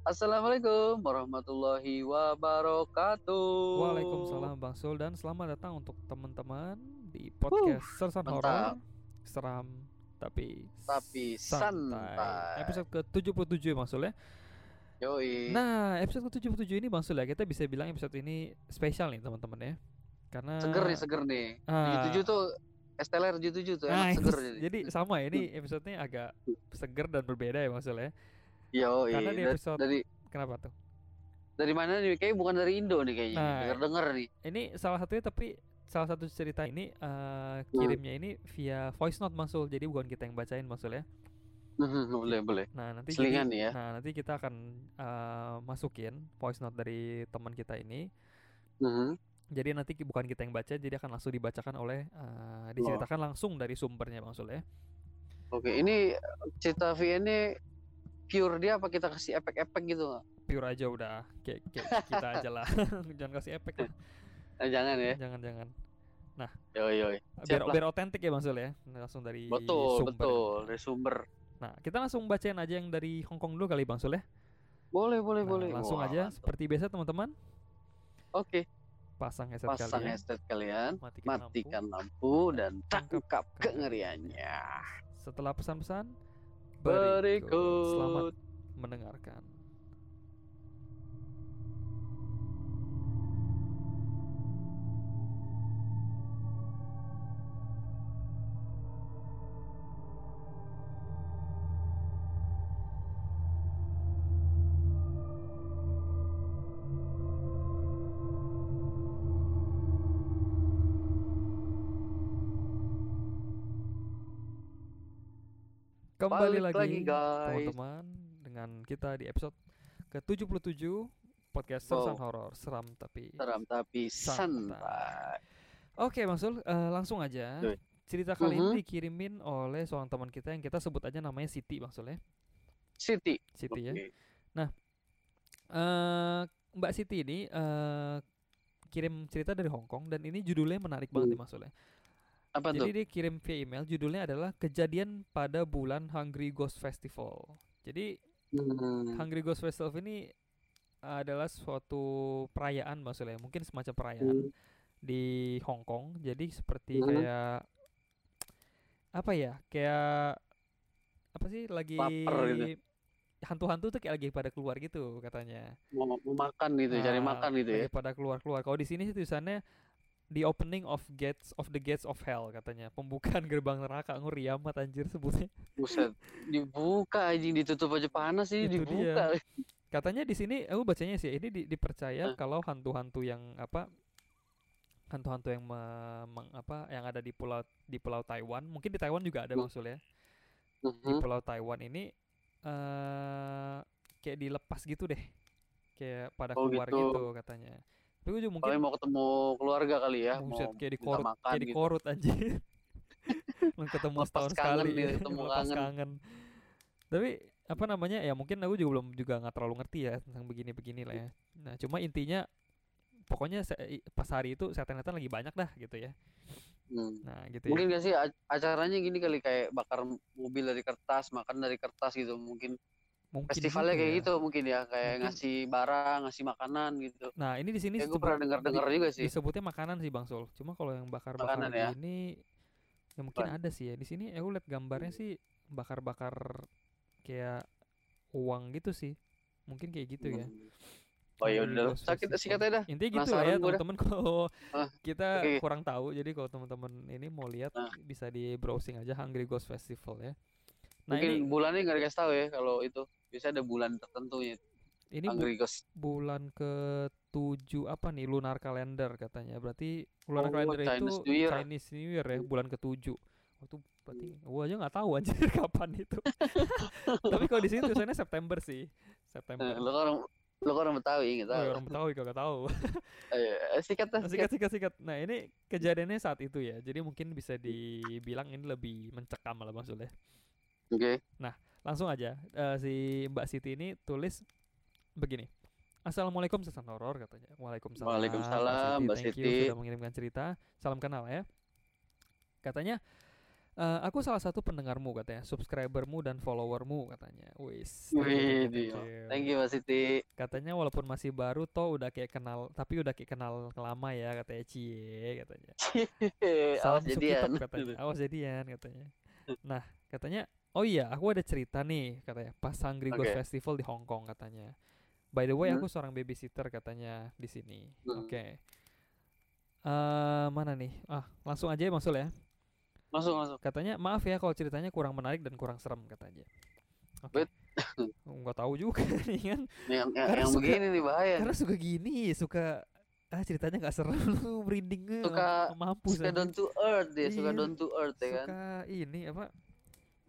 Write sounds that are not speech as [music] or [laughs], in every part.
Assalamualaikum warahmatullahi wabarakatuh. Waalaikumsalam Bang Sul dan selamat datang untuk teman-teman di podcast Sersan. Horor Seram tapi Tapi santai. Episode ke-77 Bang Sul ya. Yoi. Nah, episode ke-77 ini Bang Sul ya, kita bisa bilang episode ini spesial nih teman-teman ya. Karena seger nih, seger nih. Ah. 77 tuh STLR 77 tuh Nah, enak seger itu- [laughs] jadi. jadi sama ya, ini episodenya agak seger dan berbeda ya Bang Sul ya. Yoi. karena di episode- dari Kenapa tuh? dari mana nih? Kayaknya bukan dari Indo nih kayaknya. Nah. Denger denger nih. Ini salah satunya tapi salah satu cerita ini Hmm. kirimnya ini via voice note Bang Sul. Jadi bukan kita yang bacain Bang Sul ya. boleh boleh. Nah nanti Selingan jadi- ya. Nah nanti kita akan uh, masukin voice note dari teman kita ini. Mhm. Jadi nanti bukan kita yang baca, jadi akan langsung dibacakan oleh uh, diceritakan langsung dari sumbernya bang Sul ya. Oke, ini cerita V ini pure dia apa kita kasih efek-efek gitu nggak? Pure aja udah, kayak, kayak [laughs] kita aja lah. [laughs] Jangan kasih efek lah. Eh, jangan ya. Jangan jangan. Yoi yoi. Biar biar otentik ya bang Sul ya. Langsung dari Betul, sumber. betul. Dari sumber. Nah kita langsung bacain aja yang dari Hong Kong dulu kali bang Sul ya. Boleh, boleh, Nah, boleh. Langsung Wah, aja mantap. seperti biasa teman-teman Oke, pasang headset pasang kalian. headset kalian. Matikan, lampu. matikan lampu dan Tangkap tangkap kengeriannya. Setelah pesan-pesan Berikut. Selamat mendengarkan. Kembali Balik lagi, lagi, guys. teman-teman dengan kita di episode ke-77 podcast Wow. Sersan Horor Seram tapi Seram tapi Santai. santai. Oke Bang Sul, eh, langsung aja Yoi. Cerita kali Mhm. ini dikirimin oleh seorang teman kita yang kita sebut aja namanya Siti Bang Sul ya City. Siti ya Oke. Eh, Mbak Siti ini eh, kirim cerita dari Hong Kong dan ini judulnya menarik banget nih Bang Sul ya Apa Jadi tuh? dia kirim via email judulnya adalah kejadian pada bulan Hungry Ghost Festival Jadi Hmm. Hungry Ghost Festival ini adalah suatu perayaan maksudnya mungkin semacam perayaan Hmm. di Hong Kong jadi seperti Hmm. kayak apa ya kayak apa sih lagi gitu. hantu-hantu tuh kayak lagi pada keluar gitu katanya Mau, mau makan gitu, cari Ah, makan gitu ya. pada keluar-keluar kalau di sini sih tulisannya the opening of gates of the gates of hell katanya pembukaan gerbang neraka ngeri amat anjir sebutnya Buset. Dibuka anjing ditutup aja panas sih Itu dibuka. Katanya di sini aku bacanya sih ini di- dipercaya Eh. kalau hantu-hantu yang apa hantu-hantu yang me- meng- apa yang ada di pulau di pulau Taiwan, mungkin di Taiwan juga ada Hmm. Bang Sul ya. Di Mhm. pulau Taiwan ini eh kayak dilepas gitu deh. Kayak pada Oh, keluar gitu. gitu. katanya. Tapi gue juga Paling mungkin mau ketemu keluarga kali ya, buset mau kayak minta dikorut makan kayak gitu. dikorut anjir. [laughs] Lu ketemu Lepas setahun sekali nih, ketemu [laughs] lepas kangen. kangen. Tapi apa namanya ya mungkin aku juga belum juga nggak terlalu ngerti ya tentang begini-begini lah ya. Nah cuma intinya pokoknya pas hari itu setan-setan lagi banyak dah gitu ya. Hmm. Nah gitu Mungkin ya. gak sih acaranya gini kali kayak bakar mobil dari kertas, makan dari kertas gitu. Mungkin Mungkin festivalnya kayak ya. gitu mungkin ya, kayak Mungkin. ngasih barang, ngasih makanan gitu. Nah ini di sini Kayak gue pernah dengar-dengar juga sih. disebutnya makanan sih Bang Sol. Cuma kalau yang bakar-bakar Makanan ya? ini ya mungkin ada sih ya. Di sini aku lihat gambarnya sih bakar-bakar kayak uang gitu sih. Mungkin kayak gitu ya. Hmm. Oh ya Hungry udah, Ghost sakit singkat aja dah. Intinya gitu lah ya teman-teman [laughs] kalau Ah, kita oke. kurang tahu jadi kalau teman-teman ini mau lihat Nah. bisa di browsing aja Hungry Ghost Festival ya. Nah Mungkin ini bulannya nggak dikasih tahu ya kalau itu. Biasa ada bulan tertentunya. ini bu- bulan ke tujuh apa nih lunar kalender katanya. Berarti lunar Oh, kalender itu Chinese New Year. Chinese New Year ya bulan ke tujuh. Oh, itu berarti gua aja nggak tahu anjir [laughs] kapan itu. [laughs] Tapi kalau di sini tulisannya September sih. September. Eh, Lo kan orang lo kan orang Betawi nggak Oh, tahu. ya orang Betawi kagak tahu. [laughs] Eh, sikat dah. Nah, sikat. sikat sikat sikat. Nah, ini kejadiannya saat itu ya. Jadi mungkin bisa dibilang ini lebih mencekam lah maksudnya. Oke. Langsung aja eh, si Mbak Siti ini tulis begini. Assalamualaikum sesan horor katanya. Waalaikumsalam. Waalaikumsalam, Mbak Thank you Siti. sudah mengirimkan cerita. Salam kenal ya. Katanya Eh, aku salah satu pendengarmu katanya, subscribermu dan followermu katanya. Wis. Wih. Thank you Mas Siti. Katanya walaupun masih baru toh udah kayak kenal, tapi udah kayak kenal lama ya katanya cie katanya. Awas Salam jadian. Sukitop katanya. Awas jadian katanya. Nah, katanya, "Oh iya, aku ada cerita nih," katanya. Pas Hungry Ghost Oke. Festival di Hong Kong katanya. By the way, Hmm. aku seorang babysitter katanya di sini. Hmm. Oke. Eh, mana nih? Ah, langsung aja ya Masul ya. Masuk masuk. Katanya, "Maaf ya kalau ceritanya kurang menarik dan kurang serem," katanya. Oke. Bet. [laughs] Nggak tahu juga [laughs] nih kan. Yang yang, Karena yang suka- begini nih bahaya. Karena suka gini, suka ah ceritanya nggak serem [laughs] lu merinding Suka- mampus Suka down to earth dia, suka Iya, down to earth ya kan. suka ini apa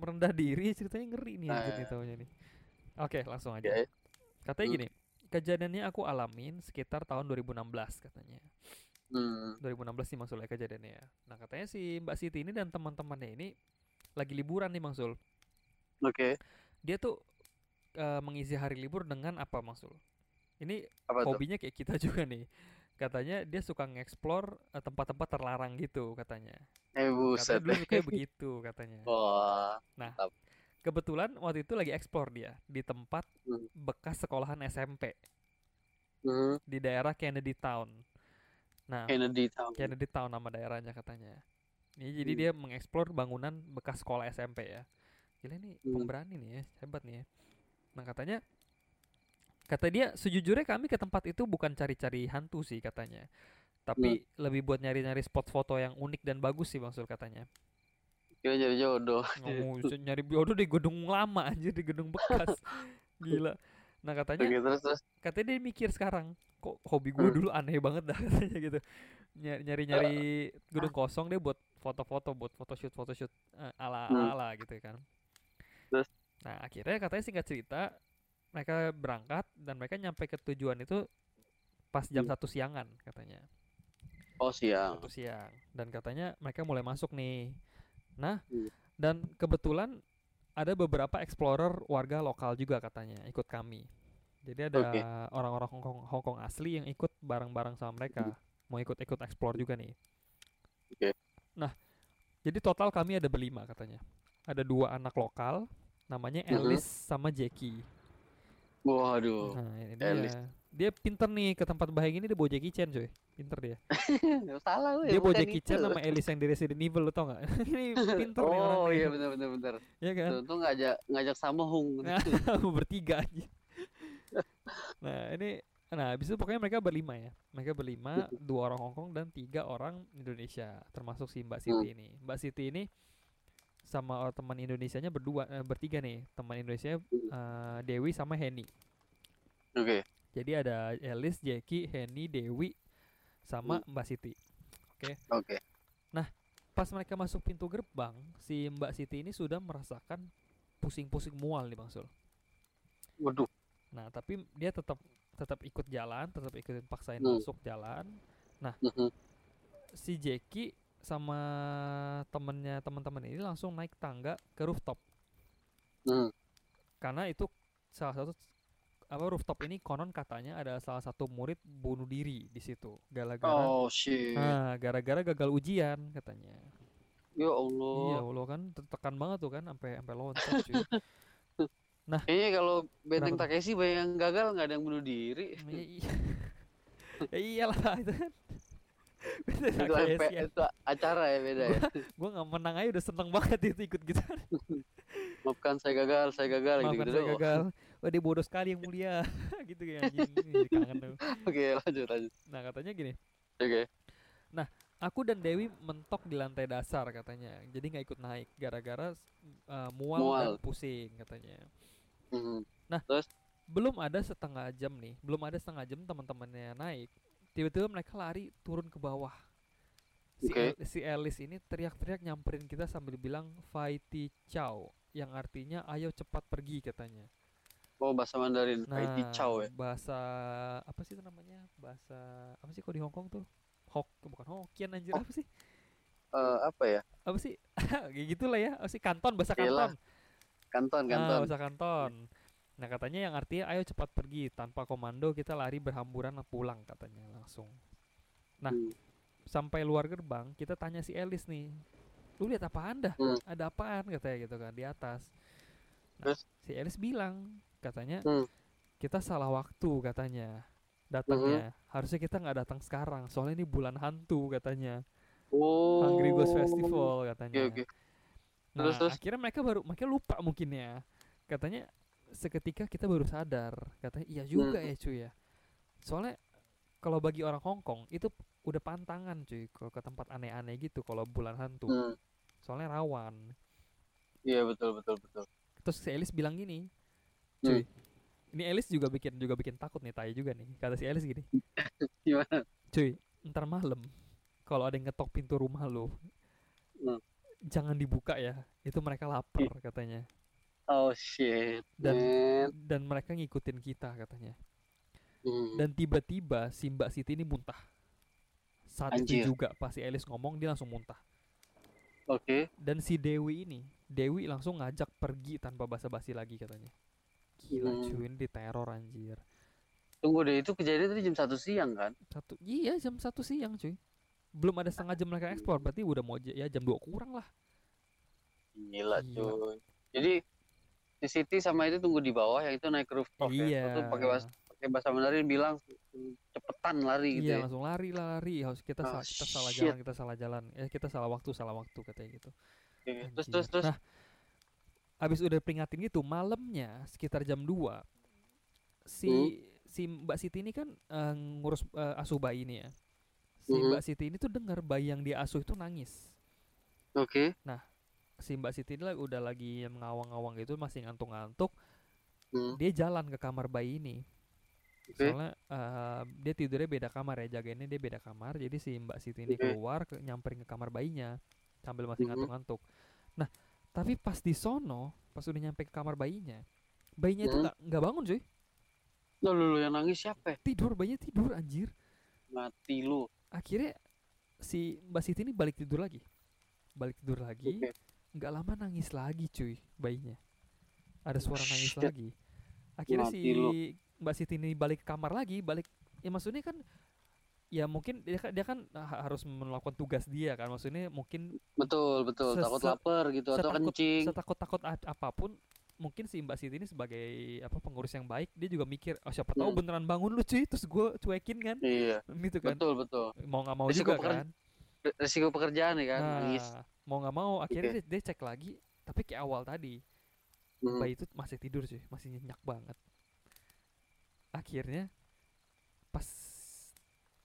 merendah diri ceritanya ngeri nih Nah. nih taunya nih oke langsung aja Oke. katanya Hmm. gini kejadiannya aku alamin sekitar tahun 2016 katanya Hmm. 2016 nih Mangsul ya kejadiannya ya nah katanya si Mbak Siti ini dan teman-temannya ini lagi liburan nih Mangsul Oke. dia tuh eh, mengisi hari libur dengan apa Mangsul ini Apa tuh? hobinya kayak kita [laughs] juga nih katanya dia suka nge-explore eh, tempat-tempat terlarang gitu katanya Eh katanya buset. dulu sukanya begitu [laughs] katanya Wah. Kebetulan waktu itu lagi explore dia di tempat Hmm. bekas sekolahan SMP Hmm. di daerah Kennedy Town. Nah, Kennedy Town. Kennedy Town nama daerahnya katanya. Ini jadi Hmm. dia mengeksplor bangunan bekas sekolah SMP ya. Gila ini Hmm. pemberani nih ya, hebat nih ya. Nah, katanya kata dia sejujurnya kami ke tempat itu bukan cari-cari hantu sih katanya. Tapi lebih buat nyari-nyari spot foto yang unik dan bagus sih Bang Sul katanya. Kira jadi jodoh. Ngomong nyari jodoh di gedung lama anjir di gedung bekas. [laughs] Gila. Nah, katanya Oke, terus terus. katanya dia mikir sekarang kok hobi gue Hmm. dulu aneh banget dah [laughs] katanya gitu nyari nyari nyari gedung kosong dia buat foto-foto buat photoshoot photoshoot eh, ala Hmm. gitu kan Terus? nah akhirnya katanya singkat cerita mereka berangkat dan mereka nyampe ke tujuan itu pas jam Hmm. satu siangan katanya Oh siang. satu siang dan katanya mereka mulai masuk nih nah Hmm. dan kebetulan ada beberapa explorer warga lokal juga katanya ikut kami jadi ada orang-orang Hongkong Hongkong asli yang ikut bareng-bareng sama mereka mau ikut-ikut explore juga nih Oke. nah jadi total kami ada berlima katanya ada dua anak lokal namanya. Alice sama Jackie Waduh. nah ini dia dia pinter nih ke tempat bahaya ini dia bawa Jackie Chan coy pinter dia [laughs] Salah lu ya. dia bawa Jackie. Chan sama Alice yang di Resident Evil lo tau gak? [laughs] ini pinter nih orang Oh iya benar benar benar. ya kan? Tuh, tuh ngajak ngajak sama Hung. [laughs] Bertiga aja. Nah, ini nah habis itu pokoknya mereka berlima ya. Mereka berlima, dua orang Hongkong dan tiga orang Indonesia, termasuk si Mbak Siti ini. Mbak Siti ini sama orang teman Indonesianya berdua eh, bertiga nih. Teman Indonesia eh, Dewi sama Henny. Oke. Jadi ada Elis, Jackie, Henny, Dewi sama Mbak Siti. Oke. Pas mereka masuk pintu gerbang, si Mbak Siti ini sudah merasakan pusing-pusing mual nih Bang Sul. Waduh. Nah, tapi dia tetap tetap ikut jalan, tetap ikutin paksain Hmm. masuk jalan. Mhm. Si Jackie sama temennya teman-teman ini langsung naik tangga ke rooftop Hmm. karena itu salah satu apa rooftop ini konon katanya ada salah satu murid bunuh diri di situ gara-gara Oh shit. nah gara-gara gagal ujian katanya Ya Allah. iya Allah kan tertekan banget tuh kan sampai sampai loncat cuy [laughs] Kayaknya kalau Benteng Takeshi banyak yang gagal nggak ada yang bunuh diri. Iya, iya. [laughs] Ya iyalah itu kan Bener, itu, MP, ya. itu acara ya beda ya. gue nggak menang aja udah seneng banget [laughs] itu ikut gitu Maafkan saya gagal, saya gagal maafkan gitu saya gitu. gagal wah dia bodoh sekali yang mulia [laughs] gitu kayak Ih, kangen tuh Oke, lanjut lanjut. nah katanya gini Oke. aku dan Dewi mentok di lantai dasar katanya jadi nggak ikut naik gara-gara uh, mual, Mual. dan pusing katanya Mhm. belum ada setengah jam nih belum ada setengah jam teman-temannya naik tiba-tiba mereka lari turun ke bawah si. El- si Alice ini teriak-teriak nyamperin kita sambil bilang Fighty Chow yang artinya ayo cepat pergi katanya Oh bahasa Mandarin, Nah, Haiti Chow ya. bahasa apa sih itu namanya? Bahasa apa sih kok di Hong Kong tuh? Hok bukan Hokkien anjir Oh. apa sih? Eh, apa ya? Apa sih? [laughs] Kayak gitulah ya. Apa sih Kanton bahasa Kanton. Kanton, Ah, kanton. bahasa Kanton. Nah, katanya yang artinya ayo cepat pergi tanpa komando kita lari berhamburan pulang katanya langsung. Nah, Hmm. sampai luar gerbang kita tanya si Elis nih. lu lihat apaan dah Hmm. ada apaan katanya gitu kan di atas nah, Terus? si Elis bilang katanya Hmm. kita salah waktu katanya datangnya harusnya kita nggak datang sekarang soalnya ini bulan hantu katanya Oh. Hungry Ghost Festival katanya Oke oke. Nah, Terus, terus? akhirnya mereka baru mereka lupa mungkin ya. Katanya seketika kita baru sadar, katanya iya juga Hmm. ya cuy ya. Soalnya kalau bagi orang Hong Kong itu udah pantangan cuy kalau ke tempat aneh-aneh gitu kalau bulan hantu. Hmm. Soalnya rawan. Iya betul betul betul. Terus si Elis bilang gini, Hmm. cuy. Ini Elis juga bikin juga bikin takut nih, tai juga nih. Kata si Elis gini, [laughs] Gimana? cuy, ntar malam kalau ada yang ngetok pintu rumah lu, Hmm. jangan dibuka ya. Itu mereka lapar katanya. Oh shit. Dan man. dan mereka ngikutin kita katanya. Hmm. Dan tiba-tiba si Mbak Siti ini muntah. Saat Anjir. itu juga pas si Elis ngomong dia langsung muntah. Oke. Dan si Dewi ini, Dewi langsung ngajak pergi tanpa basa-basi lagi katanya. Gila Hmm. cuy, ini diteror anjir. Tunggu deh itu kejadian tadi jam satu siang kan? Satu, iya jam satu siang cuy. Belum ada setengah jam mereka eksplor, berarti udah mau ya jam 2 kurang lah. Gila, Gila. cuy. Jadi si Siti sama itu tunggu di bawah yang itu naik rooftop ya. iya. Itu pakai bahasa pakai bahasa Mandarin bilang cepetan lari gitu Iya ya. langsung lari lari harus kita Oh, kita salah jalan kita salah jalan ya kita salah waktu salah waktu katanya gitu Oke, Terus Anjir. terus terus. Nah, abis udah peringatin gitu, malamnya sekitar jam 2 si Hmm. si Mbak Siti ini kan eh, ngurus eh, asuh bayi ini ya. Si Mhm. Mbak Siti ini tuh dengar bayi yang diasuh itu nangis. Oke. Si Mbak Siti ini udah lagi ngawang-ngawang gitu, masih ngantuk-ngantuk. Hmm. Dia jalan ke kamar bayi ini. Oke. Soalnya eh, dia tidurnya beda kamar ya, jagainnya dia beda kamar. Jadi si Mbak Siti ini keluar ke, nyamperin ke kamar bayinya sambil masih Mhm. ngantuk-ngantuk. Nah, tapi pas di sono, pas udah nyampe ke kamar bayinya, bayinya itu Mhm. nggak nggak bangun cuy. Lo lu yang nangis siapa? ya? Tidur, bayinya tidur anjir. Mati lu. Akhirnya si Mbak Siti ini balik tidur lagi. Balik tidur lagi, Oke. Nggak lama nangis lagi cuy bayinya. Ada suara nangis Shit. lagi. Akhirnya Mati si lu. Mbak Siti ini balik ke kamar lagi, balik ya maksudnya kan ya mungkin dia kan, dia kan ha- harus melakukan tugas dia kan maksudnya mungkin Betul betul. Takut lapar gitu atau kencing. setakut-takut a- apa pun mungkin si Mbak Siti ini sebagai apa pengurus yang baik dia juga mikir oh siapa tahu Hmm. beneran bangun lu cuy terus gue cuekin kan Iya. gitu kan Betul betul. mau nggak mau Risiko juga peker- kan Resiko pekerjaan ya kan. nah Nangis. mau nggak mau akhirnya dia, dia cek lagi tapi kayak awal tadi Hmm. bayi itu masih tidur cuy masih nyenyak banget akhirnya pas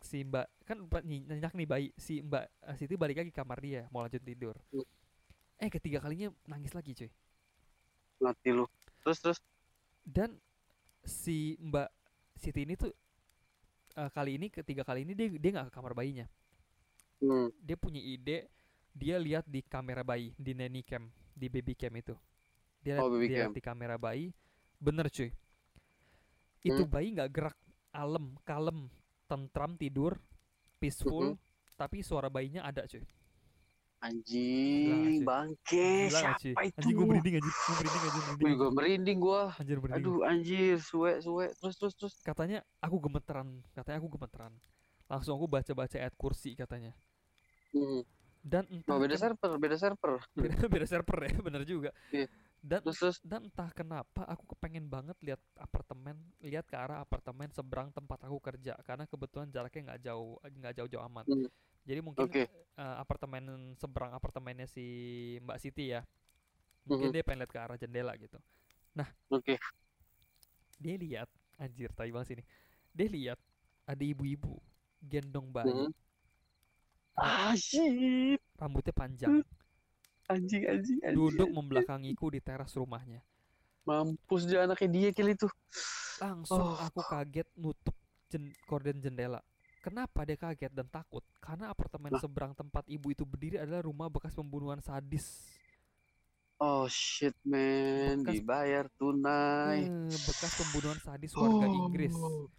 si mbak kan nyenyak nih bayi si mbak eh, Siti balik lagi ke kamar dia mau lanjut tidur Hmm. eh ketiga kalinya nangis lagi cuy Mati lu. Terus terus. dan si mbak Siti ini tuh eh, kali ini ketiga kali ini dia dia nggak ke kamar bayinya Hmm. dia punya ide dia lihat di kamera bayi di nanny cam di baby cam itu dia Oh, lihat, baby dia lihat cam. di kamera bayi bener cuy itu Hmm. bayi nggak gerak alem kalem tentram tidur peaceful Mhm. tapi suara bayinya ada cuy Anjing, bangke. Nggak, cuy? Siapa itu? anjing gue merinding anjing gue merinding anjing Gue merinding juga merinding gua. anjir merinding Aduh anjir, suwe suwe. Terus terus terus. katanya aku gemeteran katanya aku gemeteran langsung aku baca-baca ayat kursi katanya Hmm. dan entah Oh, beda server, beda server. beda, [laughs] beda server ya bener juga Iya. dan Terus terus. dan entah kenapa aku kepengen banget lihat apartemen lihat ke arah apartemen seberang tempat aku kerja karena kebetulan jaraknya nggak jauh nggak jauh-jauh amat Hmm. jadi mungkin Oke. eh, apartemen seberang apartemennya si Mbak Siti ya mungkin Mhm. dia pengen lihat ke arah jendela gitu Oke. dia lihat anjir tai banget sini dia lihat ada ibu-ibu gendong bayi Hmm. Ah shit. rambutnya panjang Anjing anjing anjing. duduk membelakangiku di teras rumahnya Mampus dia anaknya dia kali itu. Langsung Oh. aku kaget nutup jen korden jendela. Kenapa dia kaget dan takut? Karena apartemen Lah. seberang tempat ibu itu berdiri adalah rumah bekas pembunuhan sadis. Oh shit man, Bekas- dibayar tunai. Eh, bekas pembunuhan sadis warga Inggris. Oh.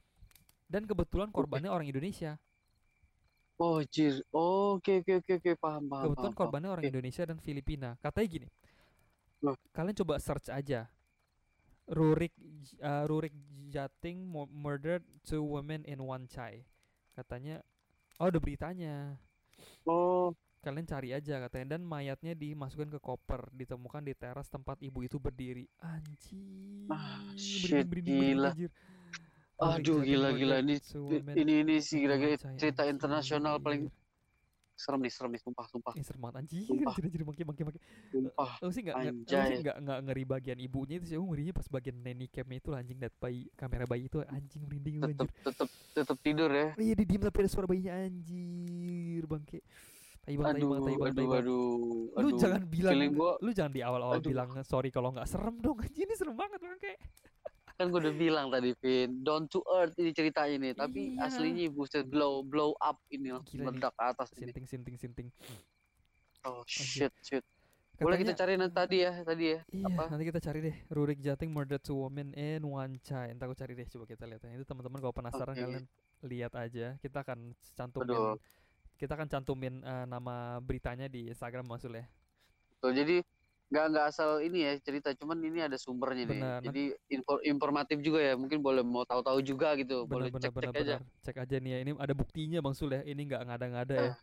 Dan kebetulan korbannya orang Indonesia. Oh jir. Oh, Oke oke oke oke paham paham. Kebetulan paham, korbannya orang Oke. Indonesia dan Filipina. Katanya gini. Loh. Kalian coba search aja. Rurik eh, Rurik Jating mu- murdered two women in one chai. Katanya Oh, ada beritanya. paham. Oh, kalian cari aja katanya dan mayatnya dimasukkan ke koper ditemukan di teras tempat ibu itu berdiri anjing Ah, shit, merinding, merinding, gila. anjir. Aduh, Jatim gila, Murder gila. Ini- Ini ini sih Wancai, cerita internasional paling serem nih, serem nih, sumpah, sumpah, Ih, serem banget anjir Sumpah. [laughs] anjir anjir makin makin makin sumpah. lu sih nggak nggak- lu sih Anjay. nggak nggak ngeri bagian ibunya itu sih aku ngerinya pas bagian nanny camnya itu anjing liat bayi kamera bayi itu anjing merinding Tetep, anjir tetep, tetep tidur ya. iya dia diem tapi ada suara bayinya anjir bangke tai banget tai Aduh, banget tai banget aduh, aduh, lu aduh. jangan bilang gua- lu jangan di awal-awal bilang sorry kalau nggak serem dong anjir ini serem banget bangke Kan gue udah bilang tadi, Vin, down to earth ini ceritanya nih. Tapi Iya. aslinya buset blow, blow up ini langsung meledak ke atas ini. sinting sinting sinting Oh shit, shit. Boleh Katanya- kita cari nanti tadi ya, tadi ya. Iya, apa? nanti kita cari deh. Rurik Jating murdered two women in one child. Entar aku cari deh, coba kita lihat. ya. Itu teman-teman kalau penasaran Oke. kalian lihat aja. Kita akan cantumin Aduh. kita akan cantumin eh, nama beritanya di Instagram Masul ya. Tuh, jadi nggak nggak asal ini ya cerita, cuman ini ada sumbernya nih. Benar, Jadi info- informatif juga ya. Mungkin boleh mau tahu-tahu juga gitu. boleh Benar-benar cek-cek aja. benar-benar. Cek aja nih ya. Ini ada buktinya Bang Sul ya. Ini nggak ngada-ngada ya.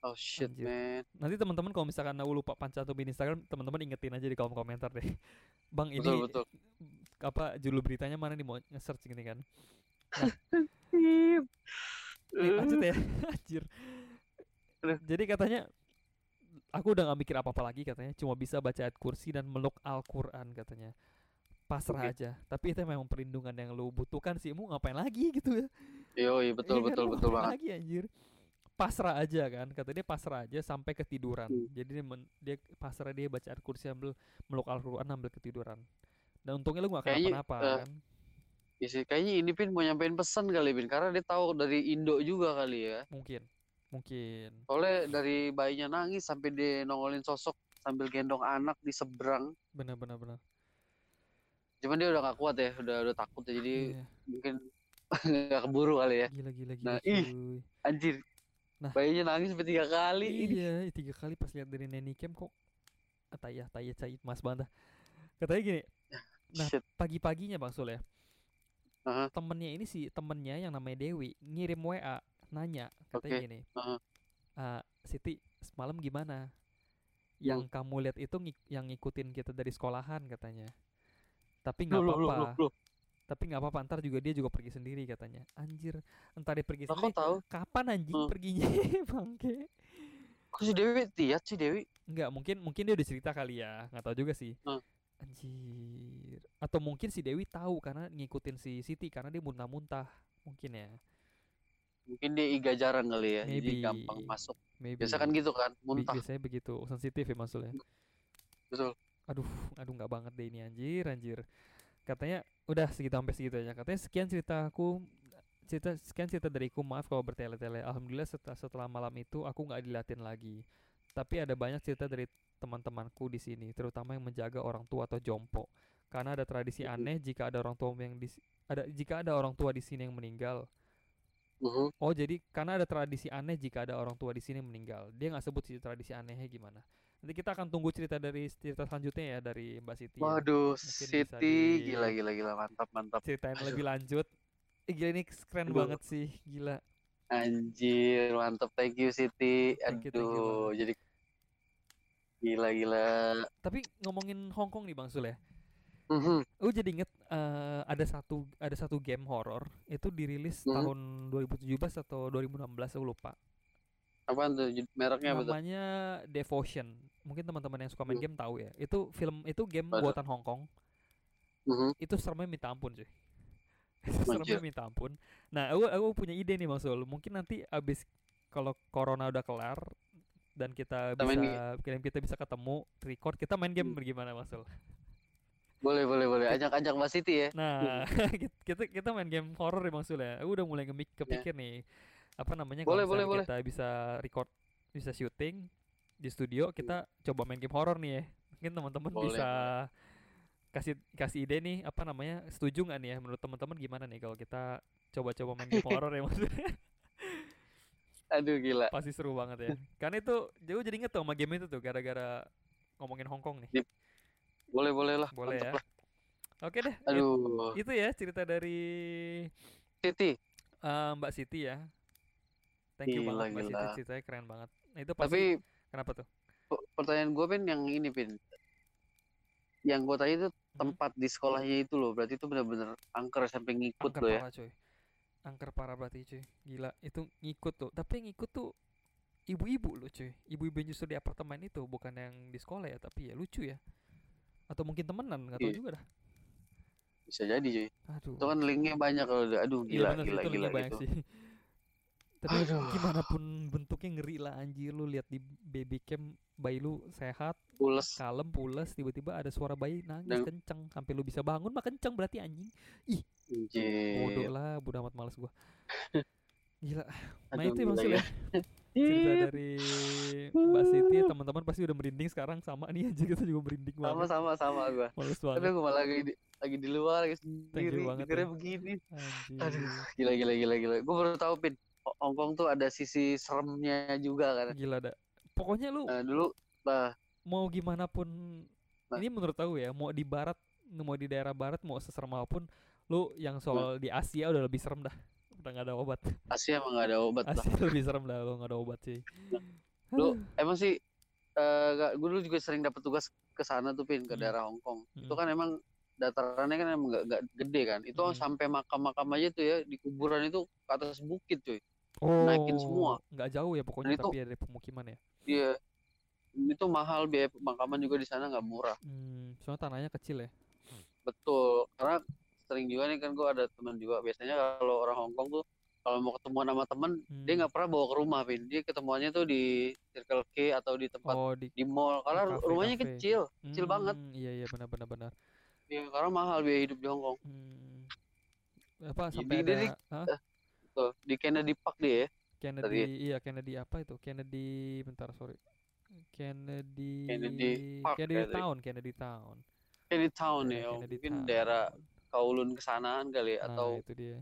Oh shit, Anjir. man. Nanti teman-teman kalau misalkan aku lupa pancantumin Instagram, teman-teman ingetin aja di kolom komentar deh. Bang ini Betul, betul. apa judul beritanya mana nih mau nge-search gini kan. [laughs] Ih, Nih, lanjut ya. [laughs] [laughs] Anjir. Jadi katanya aku udah gak mikir apa-apa lagi katanya, cuma bisa baca ayat kursi dan meluk Al-Qur'an katanya. Pasrah Oke. aja. Tapi itu memang perlindungan yang lu butuhkan sih. Mau ngapain lagi [laughs] gitu ya? Betul, Iya kan, betul, lu betul ngapain banget. Lagi anjir. Pasrah aja kan. Kata dia pasrah aja sampai ketiduran. Jadi dia, men- dia pasrah dia baca ayat kursi sambil meluk Al-Qur'an sambil ketiduran. Dan untungnya lu gak kenapa-napa eh, kan. Iya sih, kayaknya ini Pin mau nyampein pesan kali Pin, karena dia tahu dari Indo juga kali ya. Mungkin. Mungkin. Soalnya dari bayinya nangis sampai dia nongolin sosok sambil gendong anak di seberang. Benar-benar benar. Cuman dia udah gak kuat ya, udah udah takut ya, jadi Iya. mungkin [laughs] nggak keburu kali ya. Gila gila gila. Nah, ih. Anjir, Nah. bayinya nangis sampai tiga kali. Ini Iya, tiga kali pas lihat dari nanny cam kok ah, tayah tayah cait mas bantah. Katanya gini, nah, shit. pagi-paginya Bang Sul ya. Aha. Temennya ini sih temennya yang namanya Dewi ngirim WA nanya katanya Oke, gini. "Ah, Siti semalam gimana? Hmm. Yang kamu lihat itu ngik- yang ngikutin kita dari sekolahan katanya. Tapi nggak apa-apa. Tapi nggak apa-apa. Ntar juga dia juga pergi sendiri katanya. Anjir, entar dia pergi sendiri. tahu? Kapan anjing Hmm. perginya [laughs] bangke? Kok si Dewi tiat sih Dewi? Enggak, mungkin mungkin dia udah cerita kali ya, nggak tahu juga sih. Hmm. Anjir. Atau mungkin si Dewi tahu karena ngikutin si Siti karena dia muntah-muntah. Mungkin ya. Mungkin dia iga jarang kali ya, jadi Maybe. gampang masuk. Maybe. Biasa kan gitu kan, muntah. Biasanya begitu, sensitif ya maksudnya. Betul. Aduh, aduh nggak banget deh ini anjir, anjir. Katanya udah segitu sampai segitu aja. Katanya sekian ceritaku cerita sekian cerita dariku maaf kalau bertele-tele alhamdulillah setelah setelah malam itu aku nggak dilatin lagi tapi ada banyak cerita dari teman-temanku di sini terutama yang menjaga orang tua atau jompo karena ada tradisi aneh jika ada orang tua yang di ada jika ada orang tua di sini yang meninggal Mhm. oh jadi karena ada tradisi aneh jika ada orang tua di sini yang meninggal dia nggak sebut sih tradisi anehnya gimana nanti kita akan tunggu cerita dari cerita selanjutnya ya dari Mbak Siti ya. Waduh, Mungkin Siti, di- gila gila gila mantap mantap. ceritain Aduh. lebih lanjut eh, gila ini keren Aduh. banget sih gila Anjir, mantap. Thank you Siti. Thank you, thank you Aduh, jadi gila gila. Tapi ngomongin Hong Kong nih Bang Sul ya. Mhm. Aku jadi inget eh, ada satu ada satu game horror itu dirilis Mhm. tahun 2017 atau 2016 aku lupa. Apaan tuh? Mereknya apa? Namanya Devotion. Mungkin teman-teman yang suka main Hmm. game tahu ya. Itu film itu game buatan Hong Kong. Mhm. Itu seremnya minta ampun cuy. [laughs] seremnya minta ampun. Nah, aku aku punya ide nih Sul. Mungkin nanti abis kalau corona udah kelar dan kita Kita bisa kita, kita bisa ketemu record kita main game Hmm. bagaimana Bang Sul? Boleh boleh boleh. Ajak-ajak Mbak Siti ya. Nah, [laughs] kit- kita kita main game horror ya Bang Sul ya. Aku udah mulai ngemik kepikir nih. Apa namanya kalau Boleh, boleh, misalnya kita bisa record bisa syuting di studio, kita coba main game horror nih ya. Mungkin teman-teman Boleh, bisa kasih kasih ide nih apa namanya? Setuju nggak nih ya menurut teman-teman gimana nih kalau kita coba-coba main game horror ya maksudnya? [laughs] Aduh gila. Pasti seru banget ya. Karena itu jauh jadi inget tuh sama game itu tuh gara-gara ngomongin Hong Kong nih. Boleh boleh lah. Boleh ya. lah. Oke deh. Aduh, itu ya cerita dari Siti. Eh, Mbak Siti ya. Thank you Gila, banget Mbak Siti gila. ceritanya keren banget. Nah itu pasti Tapi kenapa tuh? pe- pertanyaan gue pin yang ini pin, yang gue tanya itu Hmm? tempat di sekolahnya itu loh, berarti itu benar-benar angker sampai ngikut Angker loh ya. parah coy. Angker parah berarti cuy. Gila, itu ngikut tuh. Tapi yang ngikut tuh ibu-ibu loh cuy. Ibu-ibu justru di apartemen itu bukan yang di sekolah ya, tapi ya lucu ya. Atau mungkin temenan, nggak tahu Iya. juga dah. Bisa jadi cuy. Aduh. Itu kan linknya banyak kalau udah, aduh Iya gila bener sih, gila itu gila banyak gitu. sih. [laughs] Tapi Aduh. gimana pun bentuknya ngeri lah anjir lu lihat di baby cam bayi lu sehat, Pules. kalem, pules, tiba-tiba ada suara bayi nangis Dan- kenceng sampai lu bisa bangun mah kenceng berarti anjing. Bodoh Anjir. lah, bodoh amat males gua. [laughs] Gila. Nah Aduh, itu gila, maksudnya gila. [laughs] cerita dari Mbak Siti [laughs] teman-teman pasti udah merinding sekarang sama nih anjir kita juga merinding Sama banget. sama sama gue. Males Tapi banget gue malah lagi di, lagi di luar lagi sendiri, banget ya. begini. Aduh, gila gila gila gila. Gue baru tahu pin, Ho- Hongkong tuh ada sisi seremnya juga kan. Gila dah. Pokoknya lu Nah, dulu nah mau gimana pun Nah. ini menurut aku ya mau di barat mau di daerah barat mau seserem apa pun lu yang soal di Asia udah lebih serem dah udah nggak ada obat Asia emang gak ada obat lah. Asia lebih serem dah lu nggak ada obat sih Lu emang sih eh gue dulu juga sering dapat tugas ke sana tuh pin ke Hmm. daerah Hongkong. Itu Hmm. kan emang datarannya kan emang gak, gak gede kan. Itu Hmm. sampai makam-makam aja tuh ya di kuburan itu ke atas bukit cuy. oh naikin semua. nggak jauh ya pokoknya Dan itu- tapi ya dari pemukiman ya Dia itu mahal biaya pemakaman juga di sana nggak murah. hmm, soalnya tanahnya kecil ya Betul. Karena sering juga nih kan gue ada teman juga biasanya kalau orang Hongkong tuh kalau mau ketemuan sama temen dia Hmm. nggak pernah bawa ke rumah pin. Dia ketemuannya tuh di Circle K atau di tempat oh di di mall karena kafe, rumahnya kafe. kecil. kecil banget. Hmm, iya iya benar benar benar Ya, karena mahal biaya hidup di Hongkong. hmm. apa sampai dia ada di- Hah? Tuh, di Kennedy Park dia ya. Kennedy iya Kennedy apa itu Kennedy bentar sorry Kennedy Kennedy Park Kennedy. Town Kennedy Town Kennedy Town Iya, ya. Kennedy mungkin Town. daerah Kowloon kesanaan kali ya, nah atau itu dia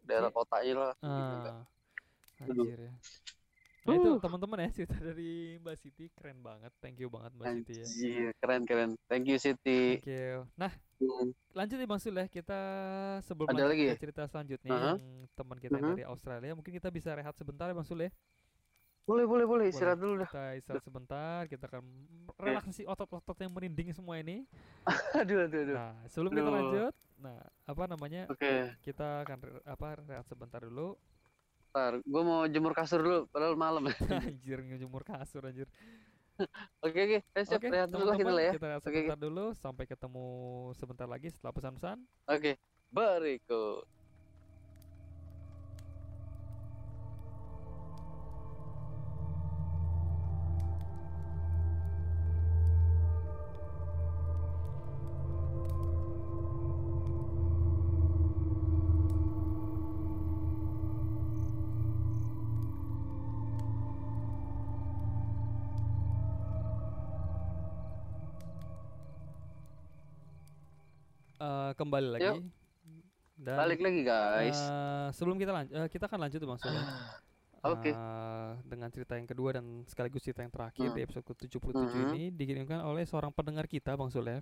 daerah Kayak- kotanya lah. enggak. ah anjir ya nah itu Uh. teman-teman ya cerita dari Mbak Siti keren banget thank you banget Mbak Siti ya keren keren. Thank you Siti. thank you nah Hmm. lanjut nih Bang Sul ya kita sebelum Ada lagi ya? cerita selanjutnya Aha. yang teman kita yang Mhm. dari Australia mungkin kita bisa rehat sebentar ya Bang Sul ya Boleh boleh boleh. Istirahat dulu dah. kita istirahat sebentar. Kita akan relaksasi otot-otot yang merinding semua ini. [laughs] Aduh aduh aduh. nah sebelum kita lanjut nah apa namanya Oke, kita akan apa rehat sebentar dulu. Ntar gue mau jemur kasur dulu, padahal malam. [laughs] anjir ngejemur kasur anjir. [laughs] Oke oke, Eh, siap rehat dulu lah kita lah ya. kita rehat sebentar dulu. Sampai ketemu sebentar lagi setelah pesan-pesan. Oke, berikut. Eh, kembali lagi dan Balik lagi guys. eh, sebelum kita lanjut kita akan lanjut Bang ya. Oke. Eh, dengan cerita yang kedua dan sekaligus cerita yang terakhir Hmm. di episode ke-77 Mhm. ini dikirimkan oleh seorang pendengar kita Bang Sul ya.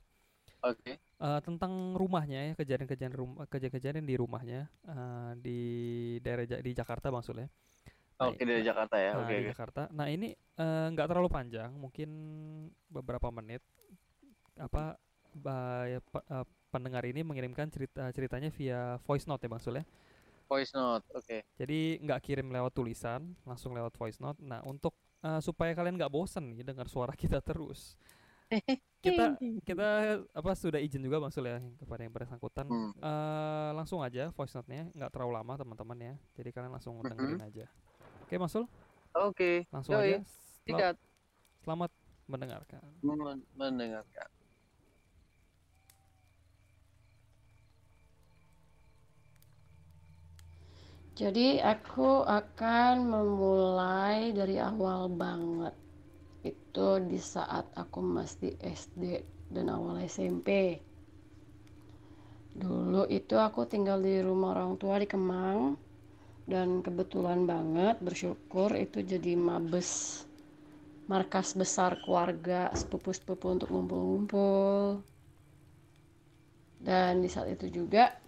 Oke. Eh, tentang rumahnya ya kejadian-kejadian rumah kejadian-kejadian di rumahnya eh, di daerah Ja- di Jakarta Bang Sul ya. Nah, Oke dari Jakarta ya. Nah, Oke di oke. Jakarta. Nah, ini eh, nggak terlalu panjang, mungkin beberapa menit. Apa ba- ya, eh, pendengar ini mengirimkan cerita ceritanya via voice note ya Bang Sul ya. Voice note. Oke. Jadi nggak kirim lewat tulisan, langsung lewat voice note. Nah, untuk eh, supaya kalian nggak bosen nih dengar suara [laughs] kita terus, kita kita apa sudah izin juga Bang Sul ya kepada yang bersangkutan. Hmm. Eh, langsung aja voice note-nya, nggak terlalu lama teman-teman ya. Jadi kalian langsung Mhm. dengerin aja. Oke, Bang Sul, Oke. langsung Yoi. aja. Sel- Selamat mendengarkan. men- mendengarkan. Jadi aku akan memulai dari awal banget. Itu di saat aku masih SD dan awal SMP. Dulu itu aku tinggal di rumah orang tua di Kemang dan kebetulan banget bersyukur itu jadi mabes markas besar keluarga sepupu-sepupu untuk ngumpul-ngumpul. Dan di saat itu juga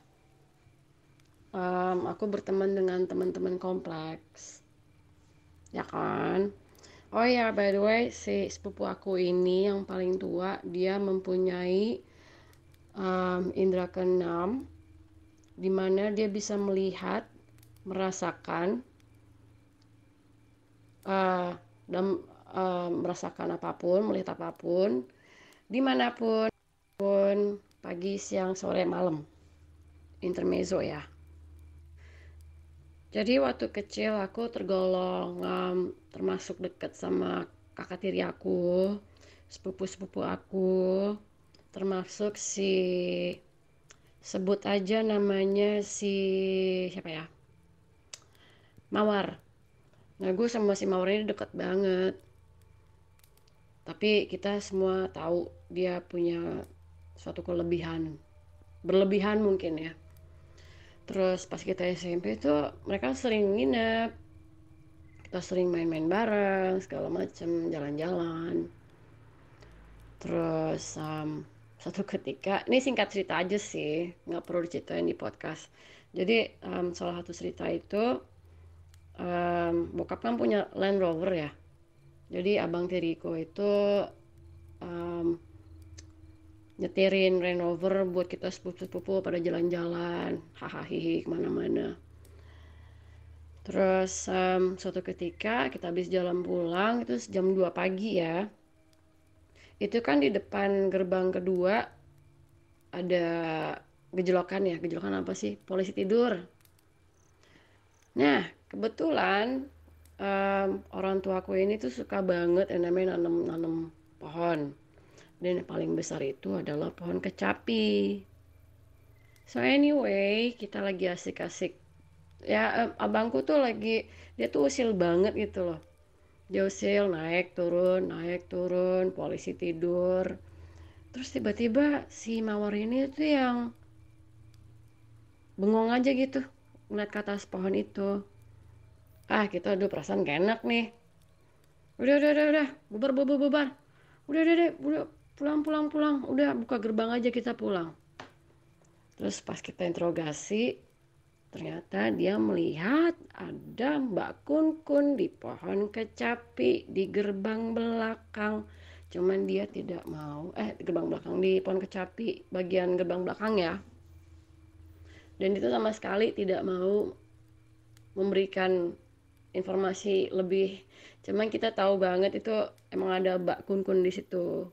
Em, aku berteman dengan teman-teman kompleks. Ya kan? Oh ya, by the way, si sepupu aku ini yang paling tua, dia mempunyai um, indera keenam, di mana dia bisa melihat, merasakan, uh, dan uh, merasakan apa pun, melihat apa pun, di mana pun, pun pagi, siang, sore, malam, intermezzo ya. Jadi waktu kecil aku tergolong um, termasuk dekat sama kakak tiri aku, sepupu-sepupu aku, termasuk si sebut aja namanya si siapa ya? Mawar. Nah gue sama si Mawar ini deket banget. Tapi kita semua tahu dia punya suatu kelebihan. Berlebihan mungkin ya terus pas kita SMP itu mereka sering nginep. Kita sering main-main bareng segala macem jalan-jalan. Terus um, [laughs] satu ketika ini singkat cerita aja sih nggak perlu diceritain di podcast. Jadi um, salah satu cerita itu um, bokap kan punya Land Rover ya. Jadi abang tiriku itu um, nyetirin Range Rover buat kita sepupu-sepupu pada jalan-jalan. Hahaha ke mana-mana. Terus um, suatu ketika kita habis jalan pulang itu jam 2 pagi ya. Itu kan di depan gerbang kedua ada gejolokan ya. Gejolokan apa sih? Polisi tidur. Nah kebetulan um, orang tuaku ini tuh suka banget yang namanya nanam nanam pohon dan yang paling besar itu adalah pohon kecapi. So anyway kita lagi asik-asik. Ya abangku tuh lagi dia tuh usil banget gitu loh. Dia usil naik turun naik turun polisi tidur. Terus tiba-tiba si mawar ini tuh yang bengong aja gitu ngeliat ke atas pohon itu. Ah kita aduh perasaan gak enak nih. Udah udah udah udah bubar bubar bubar. Udah udah udah, udah pulang pulang pulang. Udah buka gerbang aja kita pulang. Terus pas kita interogasi ternyata dia melihat ada Mbak Kun Kun di pohon kecapi di gerbang belakang. Cuman dia tidak mau eh gerbang belakang di pohon kecapi bagian gerbang belakang ya. Dan itu sama sekali tidak mau memberikan informasi lebih. Cuman kita tahu banget itu emang ada Mbak Kun Kun di situ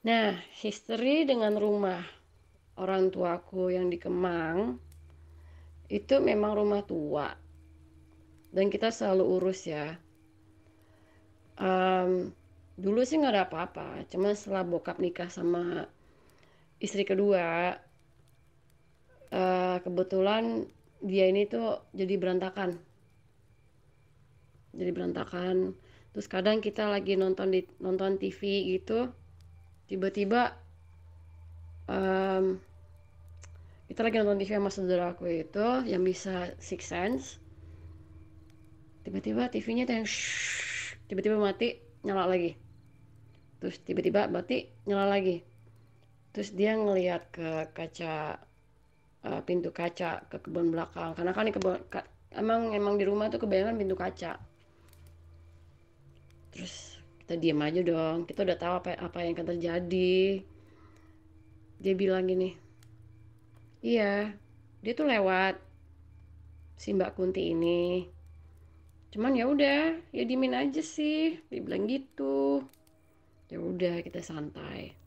Nah, history dengan rumah orang tuaku yang di Kemang itu memang rumah tua dan kita selalu urus ya. Um, dulu sih nggak ada apa-apa, cuma setelah bokap nikah sama istri kedua, uh, kebetulan dia ini tuh jadi berantakan, jadi berantakan. Terus kadang kita lagi nonton di nonton TV gitu, tiba-tiba um, kita lagi nonton TV sama saudara aku itu yang bisa six sense. Tiba-tiba TV-nya yang tiba-tiba mati nyala lagi. Terus tiba-tiba mati nyala lagi. Terus dia ngelihat ke kaca uh, pintu kaca ke kebun belakang. Karena kan di kebun ka, emang emang di rumah tuh kebanyakan pintu kaca. Terus kita diam aja dong. Kita udah tahu apa apa yang akan terjadi. Dia bilang gini iya dia tuh lewat si Mbak Kunti ini. Cuman ya udah ya dimin aja sih. Dia bilang gitu. Ya udah kita santai.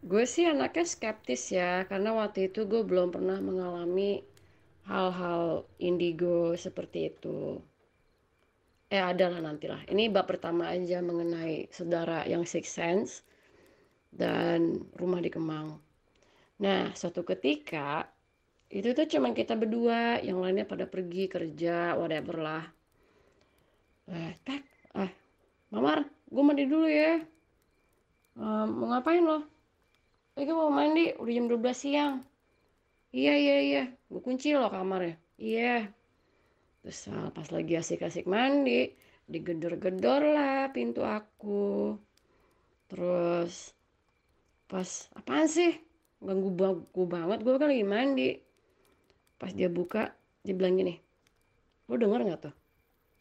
Gue sih anaknya skeptis ya karena waktu itu gue belum pernah mengalami hal-hal indigo seperti itu eh ada lah nantilah. Ini bab pertama aja mengenai saudara yang six sense dan rumah di Kemang. Nah suatu ketika itu tuh cuman kita berdua. Yang lainnya pada pergi kerja whatever lah. Eh tak ah mamar gue mandi dulu ya. Um, mau ngapain lo? Eh, mau mandi, udah jam 12 siang. Iya, iya, iya. Gue kunci lo kamarnya. Iya terus uh, pas lagi asik-asik mandi digedor-gedor lah pintu aku. Terus pas apaan sih? Ganggu gue banget gue kan lagi mandi. Pas dia buka dia bilang gini lo denger nggak tuh?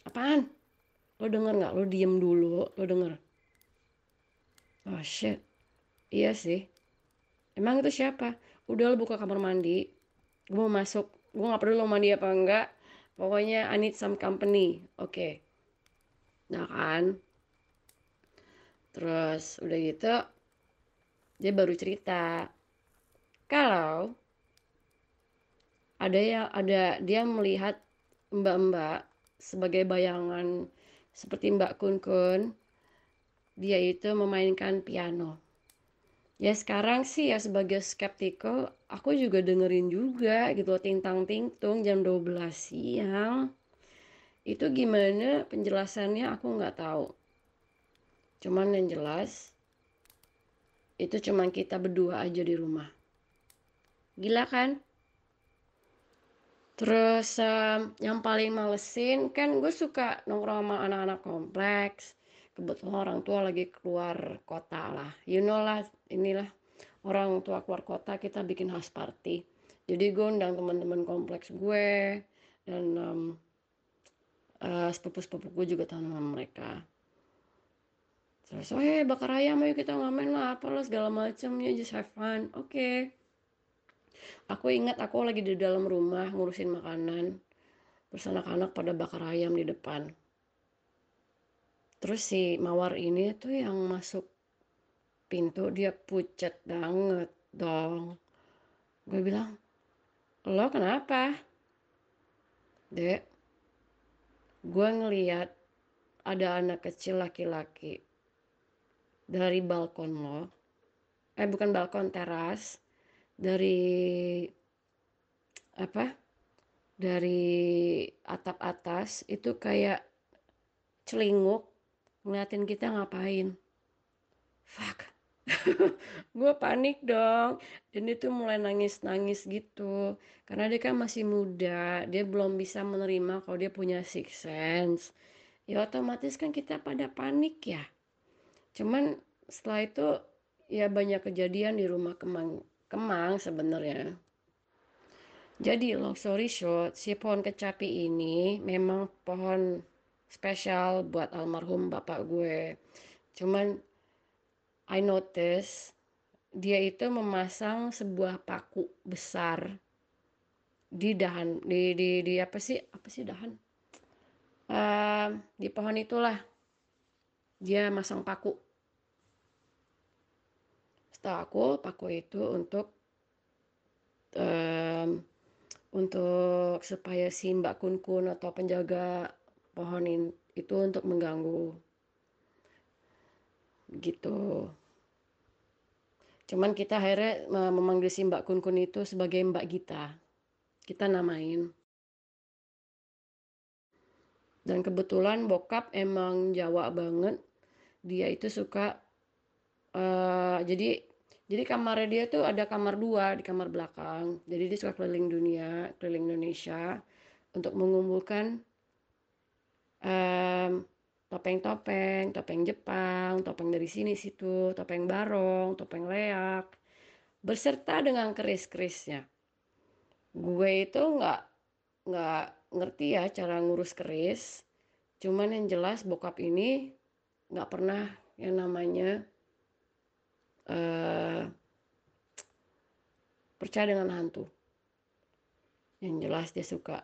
Apaan? Lo denger nggak? Lo diem dulu lo denger. Oh shit. Iya sih. Emang itu siapa? Udah lo buka kamar mandi. Gue mau masuk. Gue nggak perlu lo mandi apa enggak pokoknya I need some company. Oke. Okay. nah kan? Terus udah gitu dia baru cerita. Kalau ada ya ada dia melihat mbak-mbak sebagai bayangan seperti Mbak Kun Kun dia itu memainkan piano ya sekarang sih ya sebagai skeptical aku juga dengerin juga gitu tintang tingtung jam 12 siang. Itu gimana penjelasannya aku nggak tahu. Cuman yang jelas itu cuman kita berdua aja di rumah. Gila kan? Terus um, yang paling malesin kan gue suka nongkrong sama anak-anak kompleks. Kebetulan orang tua lagi keluar kota lah. You know lah, inilah orang tua keluar kota kita bikin house party. Jadi gue undang teman-teman kompleks gue dan um, uh, sepupu-sepupu gue juga nama mereka. Terus, oh hey, bakar ayam ayo kita ngamen lah, apa lah segala macam ya just have fun. Oke. Okay aku ingat aku lagi di dalam rumah ngurusin makanan terus anak-anak pada bakar ayam di depan terus si mawar ini tuh yang masuk pintu dia pucat banget dong. Gue bilang lo kenapa? Dek gue ngeliat ada anak kecil laki-laki dari balkon lo eh bukan balkon teras dari apa dari atap atas itu kayak celinguk ngeliatin kita ngapain? Fuck. [laughs] Gue panik dong. Dan itu mulai nangis-nangis gitu. Karena dia kan masih muda dia belum bisa menerima kalau dia punya six sense. Ya otomatis kan kita pada panik ya. Cuman setelah itu ya banyak kejadian di rumah kemang kemang sebenarnya. Jadi long story short, si pohon kecapi ini memang pohon spesial buat almarhum bapak gue. Cuman I notice dia itu memasang sebuah paku besar di dahan di di di apa sih apa sih dahan uh, di pohon itulah dia masang paku setahu aku paku itu untuk um, untuk supaya si Mbak Kun Kun atau penjaga pohon itu untuk mengganggu. Gitu. Cuman kita akhirnya memanggil si Mbak Kun Kun itu sebagai Mbak Gita. Kita namain. Dan kebetulan bokap emang Jawa banget. Dia itu suka uh, jadi jadi kamarnya dia tuh ada kamar dua di kamar belakang. Jadi dia suka keliling dunia keliling Indonesia untuk mengumpulkan um, topeng-topeng topeng Jepang topeng dari sini situ topeng barong topeng leak berserta dengan keris-kerisnya. Gue itu nggak nggak ngerti ya cara ngurus keris cuman yang jelas bokap ini nggak pernah yang namanya uh, percaya dengan hantu. Yang jelas dia suka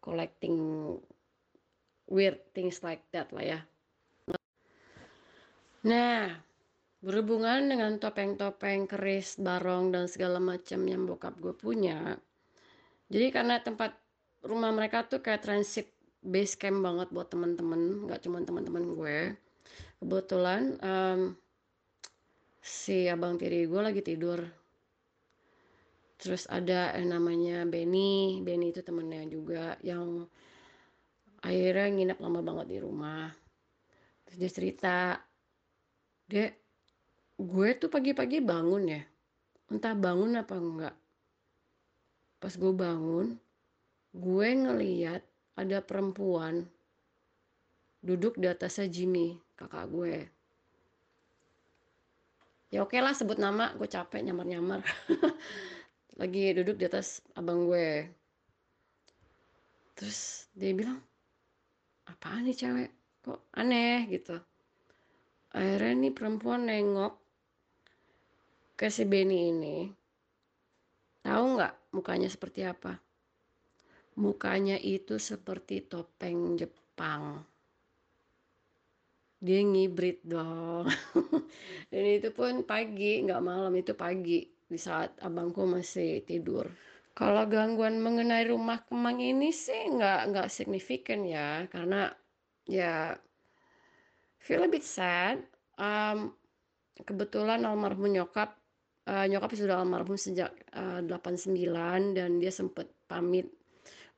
collecting weird things like that lah ya. Nah berhubungan dengan topeng-topeng keris barong dan segala macam yang bokap gue punya jadi karena tempat rumah mereka tuh kayak transit base camp banget buat teman-teman nggak cuma teman-teman gue. Kebetulan um, si abang tiri gue lagi tidur. Terus ada yang namanya Benny. Benny itu temennya juga yang akhirnya nginep lama banget di rumah. Terus dia cerita dek gue tuh pagi-pagi bangun ya. Entah bangun apa enggak. Pas gue bangun gue ngeliat ada perempuan duduk di atasnya Jimmy kakak gue. Ya oke okay lah sebut nama gue capek nyamar nyamar [laughs] lagi duduk di atas abang gue. Terus dia bilang apaan nih cewek? Kok aneh gitu. Akhirnya nih perempuan nengok ke si Benny ini. Tahu nggak mukanya seperti apa? Mukanya itu seperti topeng Jepang. Dia ngibrit dong. [laughs] Dan itu pun pagi nggak malam itu pagi. Di saat abangku masih tidur kalau gangguan mengenai rumah kemang ini sih nggak nggak signifikan ya karena ya feel a bit sad. Um, kebetulan almarhum nyokap uh, nyokap sudah almarhum sejak uh, 89 dan dia sempat pamit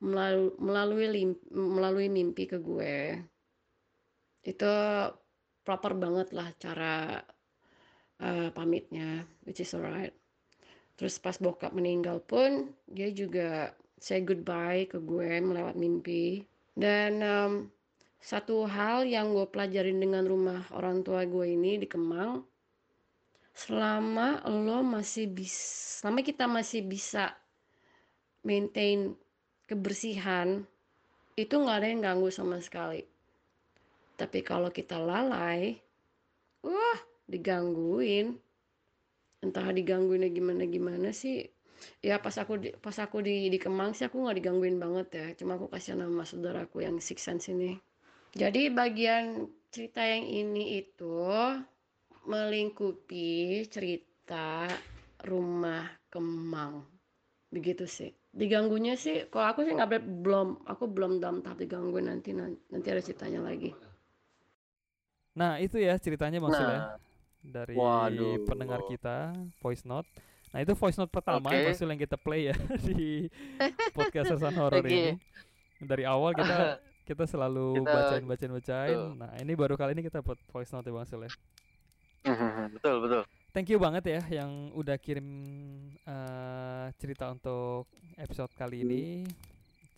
melalui melalui, melalui mimpi ke gue. Itu proper banget lah cara uh, pamitnya which is alright terus pas bokap meninggal pun dia juga say goodbye ke gue melewat mimpi dan um, satu hal yang gue pelajarin dengan rumah orang tua gue ini di Kemang selama lo masih bisa selama kita masih bisa maintain kebersihan itu nggak ada yang ganggu sama sekali tapi kalau kita lalai, wah digangguin. Entah digangguinnya gimana gimana sih. Ya pas aku di, pas aku di, di Kemang sih aku nggak digangguin banget ya. Cuma aku kasih nama saudaraku yang Six Sense ini. Jadi bagian cerita yang ini itu melingkupi cerita rumah Kemang. Begitu sih. Diganggunya sih, kalau aku sih nggak belum, aku belum dalam tahap digangguin nanti nanti ada ceritanya lagi. Nah itu ya ceritanya maksudnya nah. Dari Waduh. pendengar kita voice note. Nah itu voice note pertama okay. maksud yang kita play ya [laughs] di [laughs] podcast Sersan Horror okay. ini. Dari awal kita [laughs] kita selalu kita, bacain bacain bacain. Betul. Nah ini baru kali ini kita buat voice note ya bang Sule. betul betul. Thank you banget ya yang udah kirim uh, cerita untuk episode kali ini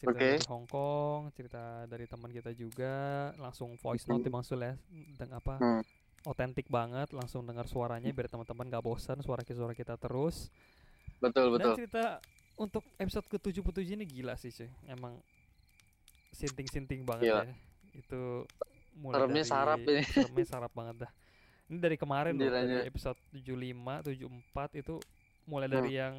cerita okay. dari Hong Kong, cerita dari teman kita juga, langsung voice note mm. Sul ya, dengan apa mm. Otentik banget, langsung dengar suaranya biar teman-teman gak bosan suara suara kita terus. Betul betul. Dan cerita untuk episode ke 77 ini gila sih cuy, emang sinting-sinting banget gila. ya. Itu mulai Seremnya dari sarap ini. [laughs] Seremnya sarap banget dah. Ini dari kemarin loh, dari episode 75, 74 itu mulai dari hmm. yang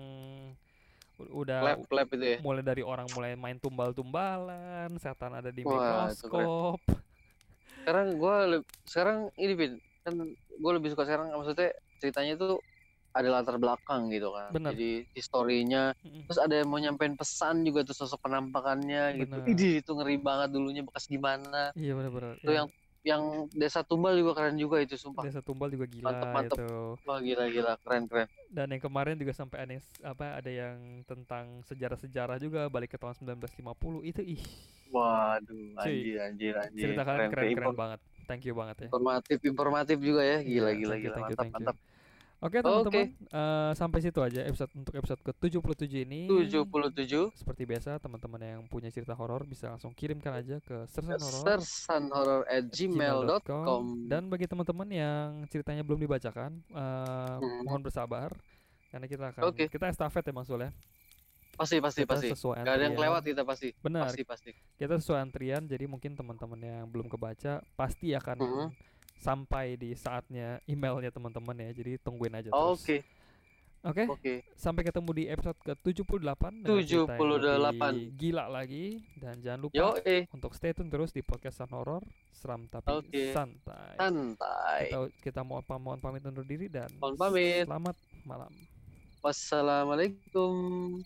udah lab, lab itu ya? mulai dari orang mulai main tumbal-tumbalan setan ada di Wah, mikroskop sekarang gue sekarang ini Vin kan gue lebih suka sekarang maksudnya ceritanya itu ada latar belakang gitu kan. Bener. jadi historinya mm-hmm. terus ada yang mau nyampein pesan juga tuh sosok penampakannya gitu. Ide, itu ngeri banget dulunya bekas gimana. Iya benar-benar itu ya. yang yang desa tumbal juga keren juga itu sumpah. Desa tumbal juga gila mantep, mantep. itu wah gila gila keren keren. Dan yang kemarin juga sampai aneh apa ada yang tentang sejarah-sejarah juga balik ke tahun 1950 itu ih. Waduh anjir anjir anjir. cerita keren keren, keren, keren banget thank you banget ya informatif informatif juga ya gila yeah, gila gila mantap mantap Oke teman-teman, okay. uh, eh, sampai situ aja episode untuk episode ke-77 ini. 77. Seperti biasa, teman-teman yang punya cerita horor bisa langsung kirimkan aja ke sersanhoror@gmail.com. Dan bagi teman-teman yang ceritanya belum dibacakan, uh, hmm. mohon bersabar karena kita akan okay. kita estafet ya Mas Sul ya. Pasti pasti kita pasti. Sesuai Gak ada yang kelewat kita pasti. Benar. Pasti pasti. Kita sesuai antrian, jadi mungkin teman-teman yang belum kebaca pasti akan hmm sampai di saatnya emailnya teman-teman ya. Jadi tungguin aja terus. Oke. Okay. Oke. Okay? Okay. Sampai ketemu di episode ke-78 78. Gila lagi dan jangan lupa Yo, eh. untuk stay tune terus di podcast San Horror Seram tapi okay. santai. Santai. Kita kita mohon, mohon pamit undur diri dan mohon pamit. Selamat malam. Wassalamualaikum.